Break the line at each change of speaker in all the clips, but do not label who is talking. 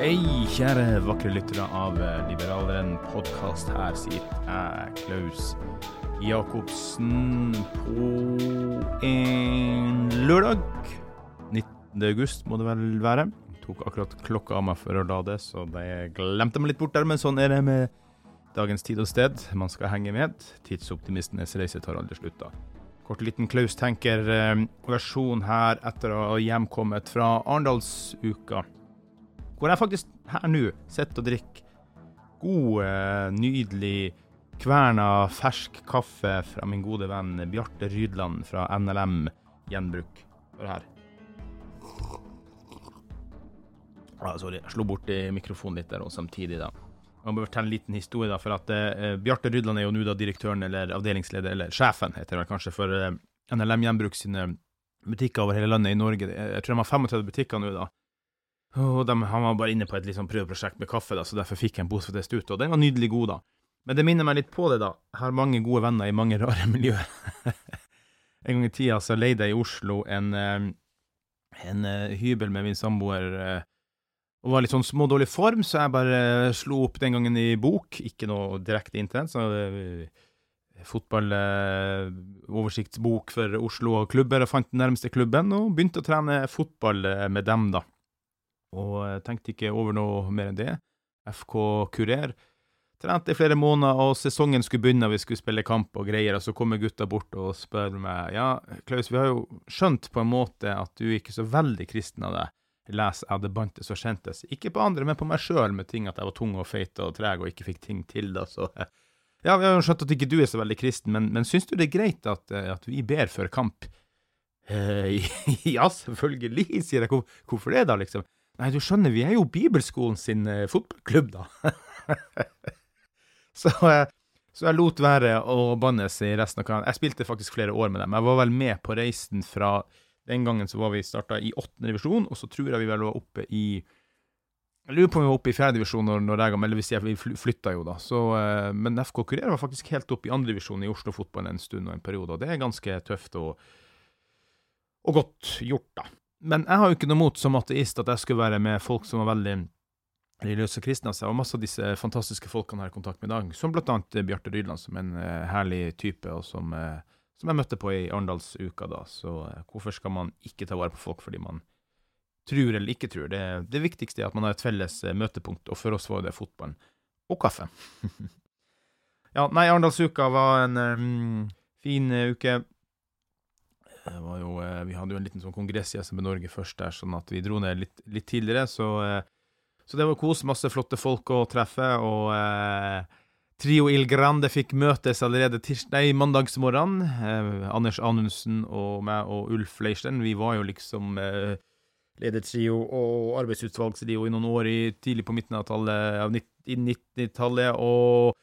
Hei, kjære vakre lyttere av eh, Liberaleren podkast. Her sitter jeg, Klaus Jacobsen, på en lørdag. 19. august må det vel være. Tok akkurat klokka av meg for å lade, så det glemte meg litt bort der. Men sånn er det med dagens tid og sted. Man skal henge med. Tidsoptimistenes reise tar aldri slutt, da. Kort liten Klaus tenker-versjon her etter å ha hjemkommet fra Arendalsuka hvor jeg faktisk her nå sitter og drikker god, eh, nydelig kverna fersk kaffe fra min gode venn Bjarte Rydland fra NLM Gjenbruk. Hør her. Ah, sorry, jeg slo bort mikrofonen litt der og samtidig, da. Jeg må fortelle en liten historie, da, for at eh, Bjarte Rydland er jo nå da direktøren eller avdelingsleder, eller sjefen, heter det kanskje, for eh, NLM Gjenbruk sine butikker over hele landet i Norge. Jeg tror de har 35 butikker nå, da. Og de, han var bare inne på et liksom prøveprosjekt med kaffe, da, så derfor fikk jeg en pose for test ut. Og den var nydelig god, da. Men det minner meg litt på det, da. Jeg har mange gode venner i mange rare miljøer. en gang i tida så leide jeg i Oslo en, en hybel med min samboer. Og var litt sånn smådårlig form, så jeg bare slo opp den gangen i bok. Ikke noe direkte internett. så Fotballoversiktsbok for Oslo og klubber, og fant den nærmeste klubben, og begynte å trene fotball med dem, da og tenkte ikke over noe mer enn det. FK Kurer. Trente i flere måneder, og sesongen skulle begynne, vi skulle spille kamp og greier, og så kommer gutta bort og spør meg ja, Klaus, vi har jo skjønt på en måte at du ikke er så veldig kristen av deg. Les av det bantes og kjentes. Ikke på andre, men på meg sjøl, med ting at jeg var tung og feit og treg og ikke fikk ting til, da, så Ja, vi har jo skjønt at ikke du er så veldig kristen, men, men syns du det er greit at, at vi ber før kamp? Eh, ja, selvfølgelig, sier jeg. Hvorfor det, da, liksom? Nei, du skjønner, vi er jo bibelskolen sin eh, fotballklubb, da. så, eh, så, jeg lot være å bannes i resten av kampen. Jeg spilte faktisk flere år med dem. Jeg var vel med på reisen fra Den gangen så var vi starta i åttende divisjon, og så tror jeg vi vel var oppe i Jeg lurer på om vi var oppe i fjerde divisjon når, når jeg, eller hvis jeg, vi flytta jo, da. Så, eh, men FK Kurer var faktisk helt oppe i andre divisjon i Oslo fotball en stund og en periode, og det er ganske tøft og, og godt gjort, da. Men jeg har jo ikke noe mot som ateist at jeg skulle være med folk som var veldig religiøse kristne av seg, og masse av disse fantastiske folkene her i kontakt med i dag, som blant annet Bjarte Rydland, som er en uh, herlig type, og som, uh, som, jeg møtte på i Arendalsuka da. Så hvorfor skal man ikke ta vare på folk fordi man tror eller ikke tror? Det, det viktigste er at man har et felles møtepunkt, og for oss var det fotballen og kaffe. ja, nei, Arendalsuka var en um, fin uke. Jo, eh, vi hadde jo en liten sånn kongress i SMB Norge først der, sånn at vi dro ned litt, litt tidligere. Så, eh, så, det var kos. Masse flotte folk å treffe. Og eh, Trio Il Grande fikk møtes allerede nei, mandagsmorgen. Eh, Anders Anundsen og meg og Ulf Leirstein, vi var jo liksom eh, ledertrio og arbeidsutvalgstrio i noen år i, tidlig på midten av tallet, av 90-tallet. Og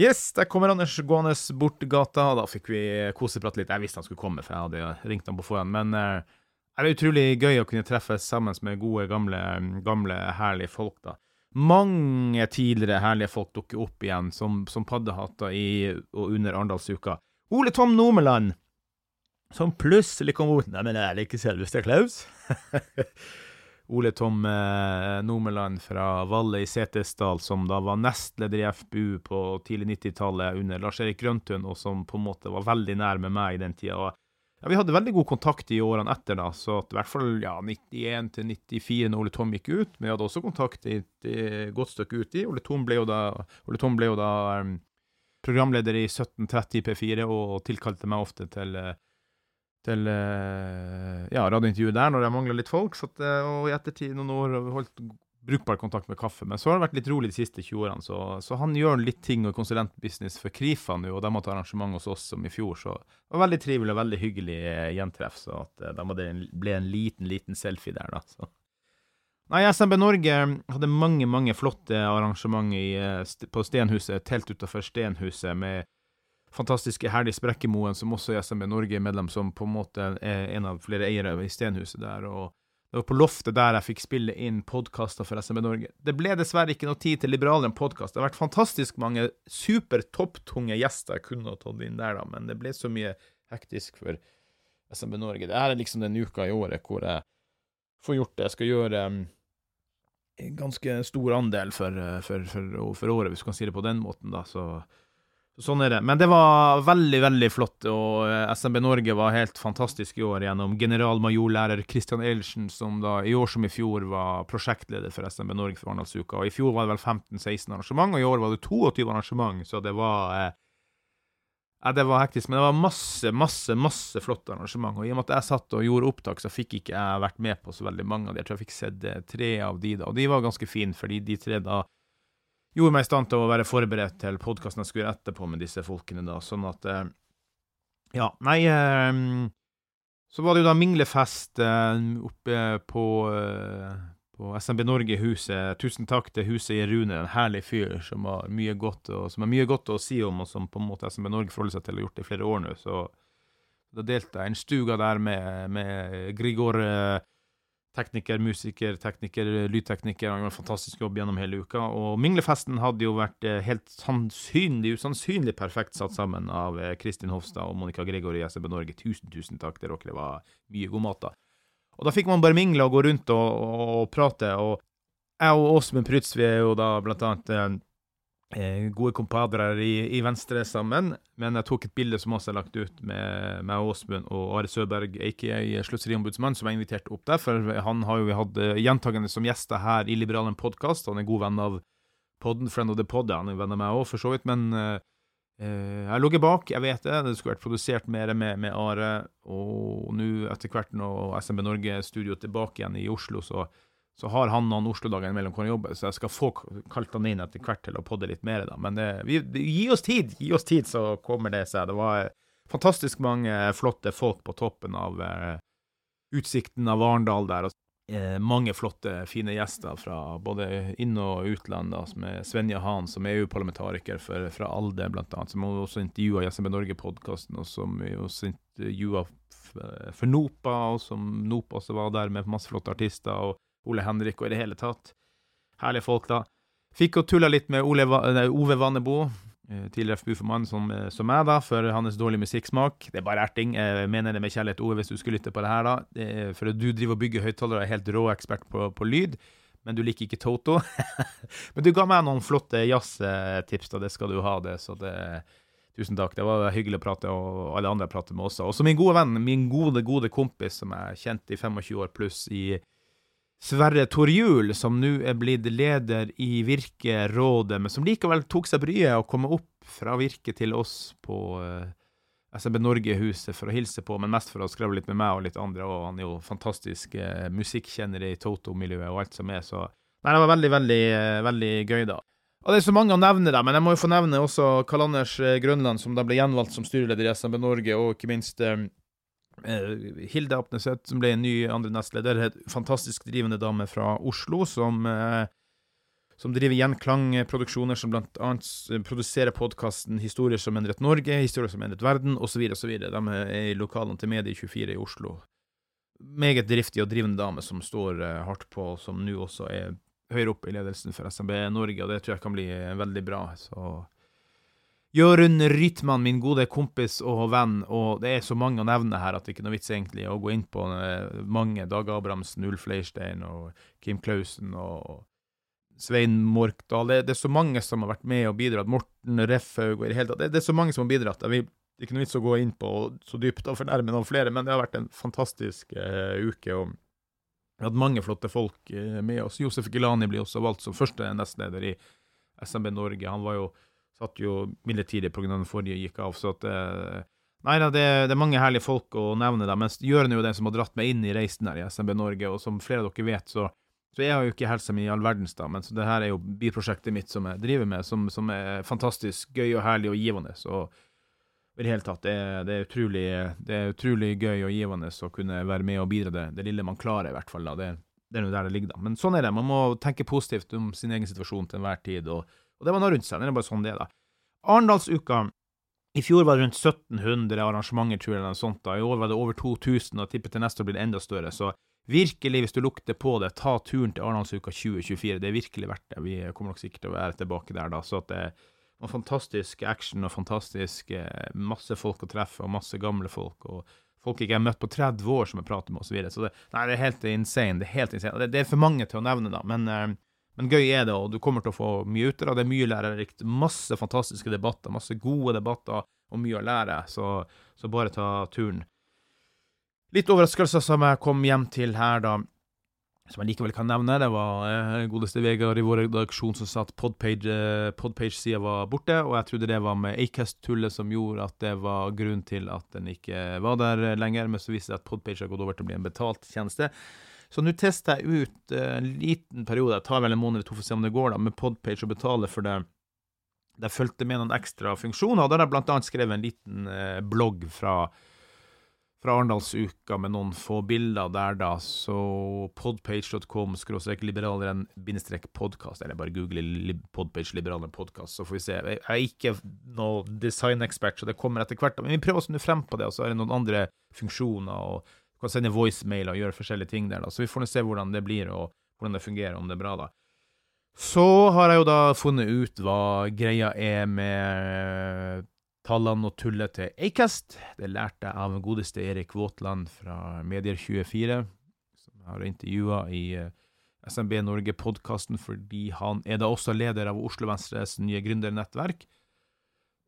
yes, der kommer Anders gående bort gata. og Da fikk vi koseprate litt. Jeg visste han skulle komme, for jeg hadde ringt ham på forhånd. Men uh, det er utrolig gøy å kunne treffes sammen med gode, gamle, gamle herlige folk, da. Mange tidligere herlige folk dukker opp igjen som, som paddehatter i og under Arendalsuka. Ole Tom Nomeland, som plutselig kom bort Nei, men er det ikke selveste Klaus? Ole Tom eh, Nomeland fra Valle i Setesdal, som da var nestleder i FBU på tidlig 90-tallet under Lars-Erik Grøntun, og som på en måte var veldig nær med meg i den tida. Ja, Vi hadde veldig god kontakt i årene etter, da, så at i hvert fall ja, 91 til 94 når Ole Tom gikk ut. Men vi hadde også kontakt i et godt stykke uti. Ole Tom ble jo da, Ole Tom ble jo da um, programleder i 1730 P4 og tilkalte meg ofte til uh, til uh, ja, radiointervjuet der når jeg mangla litt folk. At, uh, og i ettertid, noen år, har vi holdt brukbar kontakt med kaffe. Men så har det vært litt rolig de siste 20 årene, så, så han gjør litt ting og konsulentbusiness for Krifa nå, og de har hatt arrangement hos oss som i fjor. Så det var veldig trivelig og veldig hyggelig uh, gjentreff. Så at uh, de ble en liten, liten selfie der, da. Så. Nei, SMB Norge hadde mange, mange flotte arrangement i, på Stenhuset, telt utafor Stenhuset, med fantastiske Herlig Sprekkemoen, som også er SMB Norge-medlem, som på en måte er en av flere eiere i Stenhuset der. og det var på loftet der jeg fikk spille inn podkaster for SMB Norge. Det ble dessverre ikke noe tid til liberalere enn podkast. Det har vært fantastisk mange super topptunge gjester jeg kunne ha tatt inn der, da, men det ble så mye hektisk for SMB Norge. Det er liksom den uka i året hvor jeg får gjort det. Jeg skal gjøre um, en ganske stor andel for, for, for, for, året, hvis du kan si det på den måten, da. Så Sånn er det. Men det var veldig, veldig flott, og eh, SMB Norge var helt fantastisk i år gjennom generalmajorlærer Christian Eilertsen, som da i år som i fjor var prosjektleder for SMB Norge for Arendalsuka. I fjor var det vel 15-16 arrangement, og i år var det 22 arrangement, så det var eh, det var hektisk, men det var masse, masse masse flotte arrangement. Og i og med at jeg satt og gjorde opptak, så fikk ikke jeg vært med på så veldig mange av de. Jeg tror jeg fikk sett eh, tre av de, da. Og de var ganske fine, fordi de tre da gjorde meg i stand til å være forberedt til podkasten jeg skulle gjøre etterpå med disse folkene, da, sånn at eh, Ja, nei eh, Så var det jo da minglefest eh, oppe på, på SMB Norge-huset. Tusen takk til huset i Rune, en herlig fyr som har mye godt, og, som har mye godt å si om, og som på en måte SMB Norge forholder seg til og har gjort det i flere år nå. Så da delte jeg en stuga der med, med Grigor tekniker, musiker, tekniker, lydtekniker. Han gjorde en fantastisk jobb gjennom hele uka. Og Minglefesten hadde jo vært eh, helt sannsynlig, usannsynlig perfekt satt sammen av eh, Kristin Hofstad og Monica Gregory i SB Norge. Tusen, tusen takk dere. Det var mye god mat, da. Og da fikk man bare mingle og gå rundt og, og, og prate. Og jeg og Åsmund Prytz, vi er jo da blant annet eh, gode kompadrer i, i, Venstre sammen. Men jeg tok et bilde som også er lagt ut med, med Åsmund og Are Søberg, aka Sluttseriombudsmann, som jeg inviterte opp der. For han har jo hatt gjentagende som gjester her i Liberalen podkast. Han er god venn av podden, friend of the pod. Han er venn av meg òg, for så vidt. Men uh, jeg ligger bak, jeg vet det. Det skulle vært produsert mer med, med Are. Og nå, etter hvert, når SMB Norge-studio tilbake igjen i Oslo, så så har han noen Oslo-dager mellom han jobber, så jeg skal få kalt han inn etter hvert til å podde litt mer. da. Men det, vi, gi oss tid, gi oss tid, så kommer det seg. Det var fantastisk mange flotte folk på toppen av eh, utsikten av Arendal der. og eh, Mange flotte, fine gjester fra både inn- og utland, som er Svenja Hahn, som er EU-parlamentariker fra ALDE, blant annet, som også intervjua SMB Norge-podkasten, og som også intervjua for NOPA, og som NOPA også var der med masse flotte artister. og Ole Henrik og i det hele tatt. Herlige folk, da. Fikk og tulla litt med Ole, nei, Ove Vannebo, eh, tidligere FBU-formann som, eh, som meg, da, for hans dårlige musikksmak. Det er bare erting. Jeg mener det med kjærlighet, Ove, hvis du skulle lytte på det her, da. For du driver og bygger høyttalere og er helt rå ekspert på, på lyd, men du liker ikke Toto. men du ga meg noen flotte jazztips, da. Det skal du ha, det. Så det Tusen takk. Det var hyggelig å prate, og alle andre prater med også. Også min gode venn, min gode, gode kompis som jeg kjent i 25 år pluss i Sverre Torjul, som nå er blitt leder i Virkerådet, men som likevel tok seg bryet å komme opp fra Virke til oss på uh, eh, SMB Norge-huset for å hilse på, men mest for å skravle litt med meg og litt andre. og Han er jo fantastisk uh, musikkjenner i Toto-miljøet og alt som er, så Nei, det var veldig, veldig, uh, veldig gøy, da. Og Det er så mange å nevne, da, men jeg må jo få nevne også Karl Anders Grønland, som da ble gjenvalgt som styreleder i SMB Norge, og ikke minst Hilde Apneseth, som ble en ny andre nestleder. En fantastisk drivende dame fra Oslo, som, eh, som driver gjenklangproduksjoner, som blant annet produserer podkasten 'Historier som endret Norge', 'Historier som endret verden', osv. osv. De er i lokalene til Medie24 i Oslo. Meget driftig og drivende dame som står eh, hardt på, som nå også er høyere opp i ledelsen for SMB Norge, og det tror jeg kan bli veldig bra. Så Jørund Rytman, min gode kompis og venn, og det er så mange å nevne her at det ikke er noe vits egentlig å gå inn på eh, mange. Dag Abrahamsen, Ulf Leirstein og Kim Klausen og Svein Morkdal. Det, det, er så mange som har vært med og bidratt. Morten Refhaug og i det hele tatt. Det, det, er så mange som har bidratt. Det er ikke noe vits å gå inn på så dypt og fornærme noen flere, men det har vært en fantastisk uh, uke. og vi har hatt mange flotte folk eh, med oss. Josef Gilani blir også valgt som første nestleder i SMB Norge. Han var jo, satt jo midlertidig pga. den forrige gikk av. så at eh, Nei da, det, det, er mange herlige folk å nevne, da, mens Jørn er jo den som har dratt meg inn i reisen her i SMB Norge. Og som flere av dere vet, så, så jeg har jo ikke helsa mi i all verdens, da, men så det her er jo biprosjektet mitt som jeg driver med, som, som er fantastisk gøy og herlig og givende. Så i det hele tatt. Det er, det, er utrolig, det er, utrolig, gøy og givende å kunne være med og bidra det, det lille man klarer, i hvert fall. da. Det, det er nå der det ligger, da. Men sånn er det. Man må tenke positivt om sin egen situasjon til enhver tid, og, og det var noe rundt seg. Det er bare sånn det er, da. Arendalsuka i fjor var det rundt 1700 arrangementer, tror jeg, eller noe sånt. da. I år var det over 2000, og tipper til neste år blir det enda større. Så virkelig, hvis du lukter på det, ta turen til Arendalsuka 2024. Det er virkelig verdt det. Vi kommer nok sikkert til å være tilbake der da. så at det var fantastisk action og fantastisk eh, masse folk å treffe, og masse gamle folk. og Folk ikke har møtt på 30 år som jeg prater med, osv. Så, videre. så det, det er helt insane. Det er helt insane. Det, det, er for mange til å nevne, da, men, eh, men, gøy er det, og du kommer til å få mye ut av det. Er mye lærerikt. Masse fantastiske debatter, masse gode debatter og mye å lære. Så, så bare ta turen. Litt overraskelser som jeg kom hjem til her, da som jeg likevel kan nevne, det var eh, godeste Vegard i vår redaksjon som sa at podpage-sida eh, podpage var borte, og jeg trodde det var med Acast-tullet som gjorde at det var grunn til at den ikke var der lenger, men så viste det at Podpage har gått over til å bli en betalt tjeneste. Så nå tester jeg ut eh, en liten periode, jeg tar vel en måned eller to for å se om det går, da, med Podpage og betaler for det. Der fulgte med noen ekstra funksjoner, og der har jeg blant annet skrevet en liten eh, blogg fra fra Arendalsuka med noen få bilder der, da. Så podpage.com skråstrek liberaleren bindestrek podkast, eller bare google podpage liberaleren podkast, så får vi se. Jeg er ikke noe designekspert, så det kommer etter hvert. Men vi prøver oss nå frem på det, og så er det noen andre funksjoner. og Du kan sende voicemail og gjøre forskjellige ting der, da. Så vi får nå se hvordan det blir, og hvordan det fungerer, om det er bra, da. Så har jeg jo da funnet ut hva greia er med tallene og tullet til Acast. Det lærte jeg av godeste Erik Våtland fra Medier24, som jeg har intervjua i eh, SMB Norge-podkasten, fordi han er da også leder av Oslo Venstres nye gründernettverk.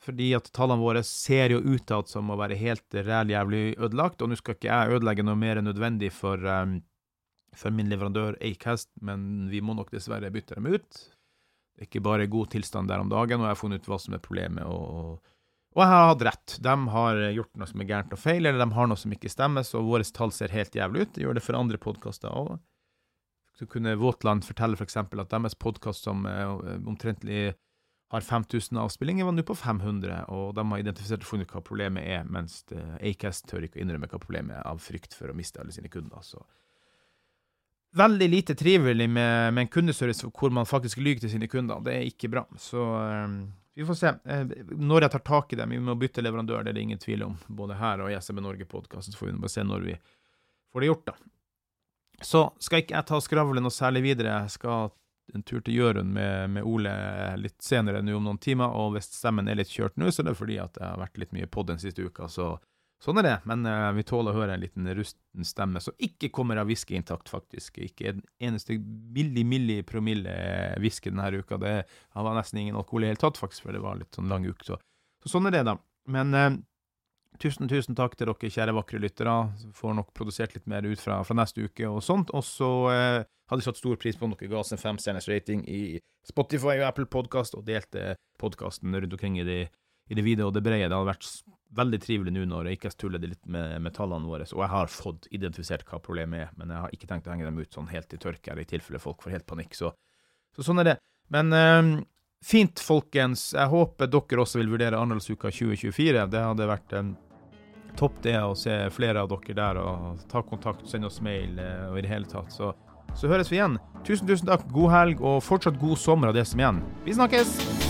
Fordi at tallene våre ser jo utad som å være helt ræljævlig ødelagt, og nå skal ikke jeg ødelegge noe mer enn nødvendig for, um, for min leverandør Acast, men vi må nok dessverre bytte dem ut. Det er ikke bare god tilstand der om dagen, og jeg har funnet ut hva som er problemet. og og jeg har hatt rett. De har gjort noe som er gærent og feil, eller de har noe som ikke stemmer, så våre tall ser helt jævlig ut. Det gjør det for andre podkaster òg. Så kunne Våtland fortelle f.eks. For at deres podkast som omtrentlig har 5000 avspillinger, var nå på 500, og de har identifisert og funnet hva problemet er, mens uh, Acast tør ikke å innrømme hva problemet er, av frykt for å miste alle sine kunder. Så veldig lite trivelig med, med en kundeservice hvor man faktisk lyver til sine kunder. Det er ikke bra. Så um, vi får se. Eh, når jeg tar tak i dem, vi må bytte leverandør, det er det ingen tvil om. Både her og i SMB Norge-podkasten, så får vi bare se når vi får det gjort, da. Så skal ikke jeg ta skravlen noe særlig videre. Jeg skal en tur til Jørund med, med, Ole litt senere nå om noen timer, og hvis stemmen er litt kjørt nå, så er det fordi at jeg har vært litt mye på den siste uka, så Sånn er det, men uh, vi tåler å høre en liten rusten stemme som ikke kommer av whiskyintakt, faktisk. Ikke en eneste milli, milli promille whisky denne uka. Det var nesten ingen alkohol i det hele tatt, faktisk, for det var litt sånn lang uke. Så. så, sånn er det, da. Men uh, tusen, tusen takk til dere kjære, vakre lyttere. Får nok produsert litt mer ut fra, fra neste uke og sånt. Og så eh, hadde jeg satt stor pris på om dere ga oss en femstjerners rating i Spotify og Apple Podkast, og delte podkasten rundt omkring i det, i vide og det brede. Det hadde vært veldig trivelig nå når jeg ikke tuller litt med, med, tallene våre, og jeg har fått identifisert hva problemet er, men jeg har ikke tenkt å henge dem ut sånn helt i tørke her, i tilfelle folk får helt panikk. Så, så sånn er det. Men eh, Fint, folkens. Jeg håper dere også vil vurdere Arendalsuka 2024. Det hadde vært en topp det å se flere av dere der og ta kontakt, sende oss mail eh, og i det hele tatt. Så, så høres vi igjen. Tusen, tusen takk. God helg og fortsatt god sommer av det som er igjen. Vi snakkes!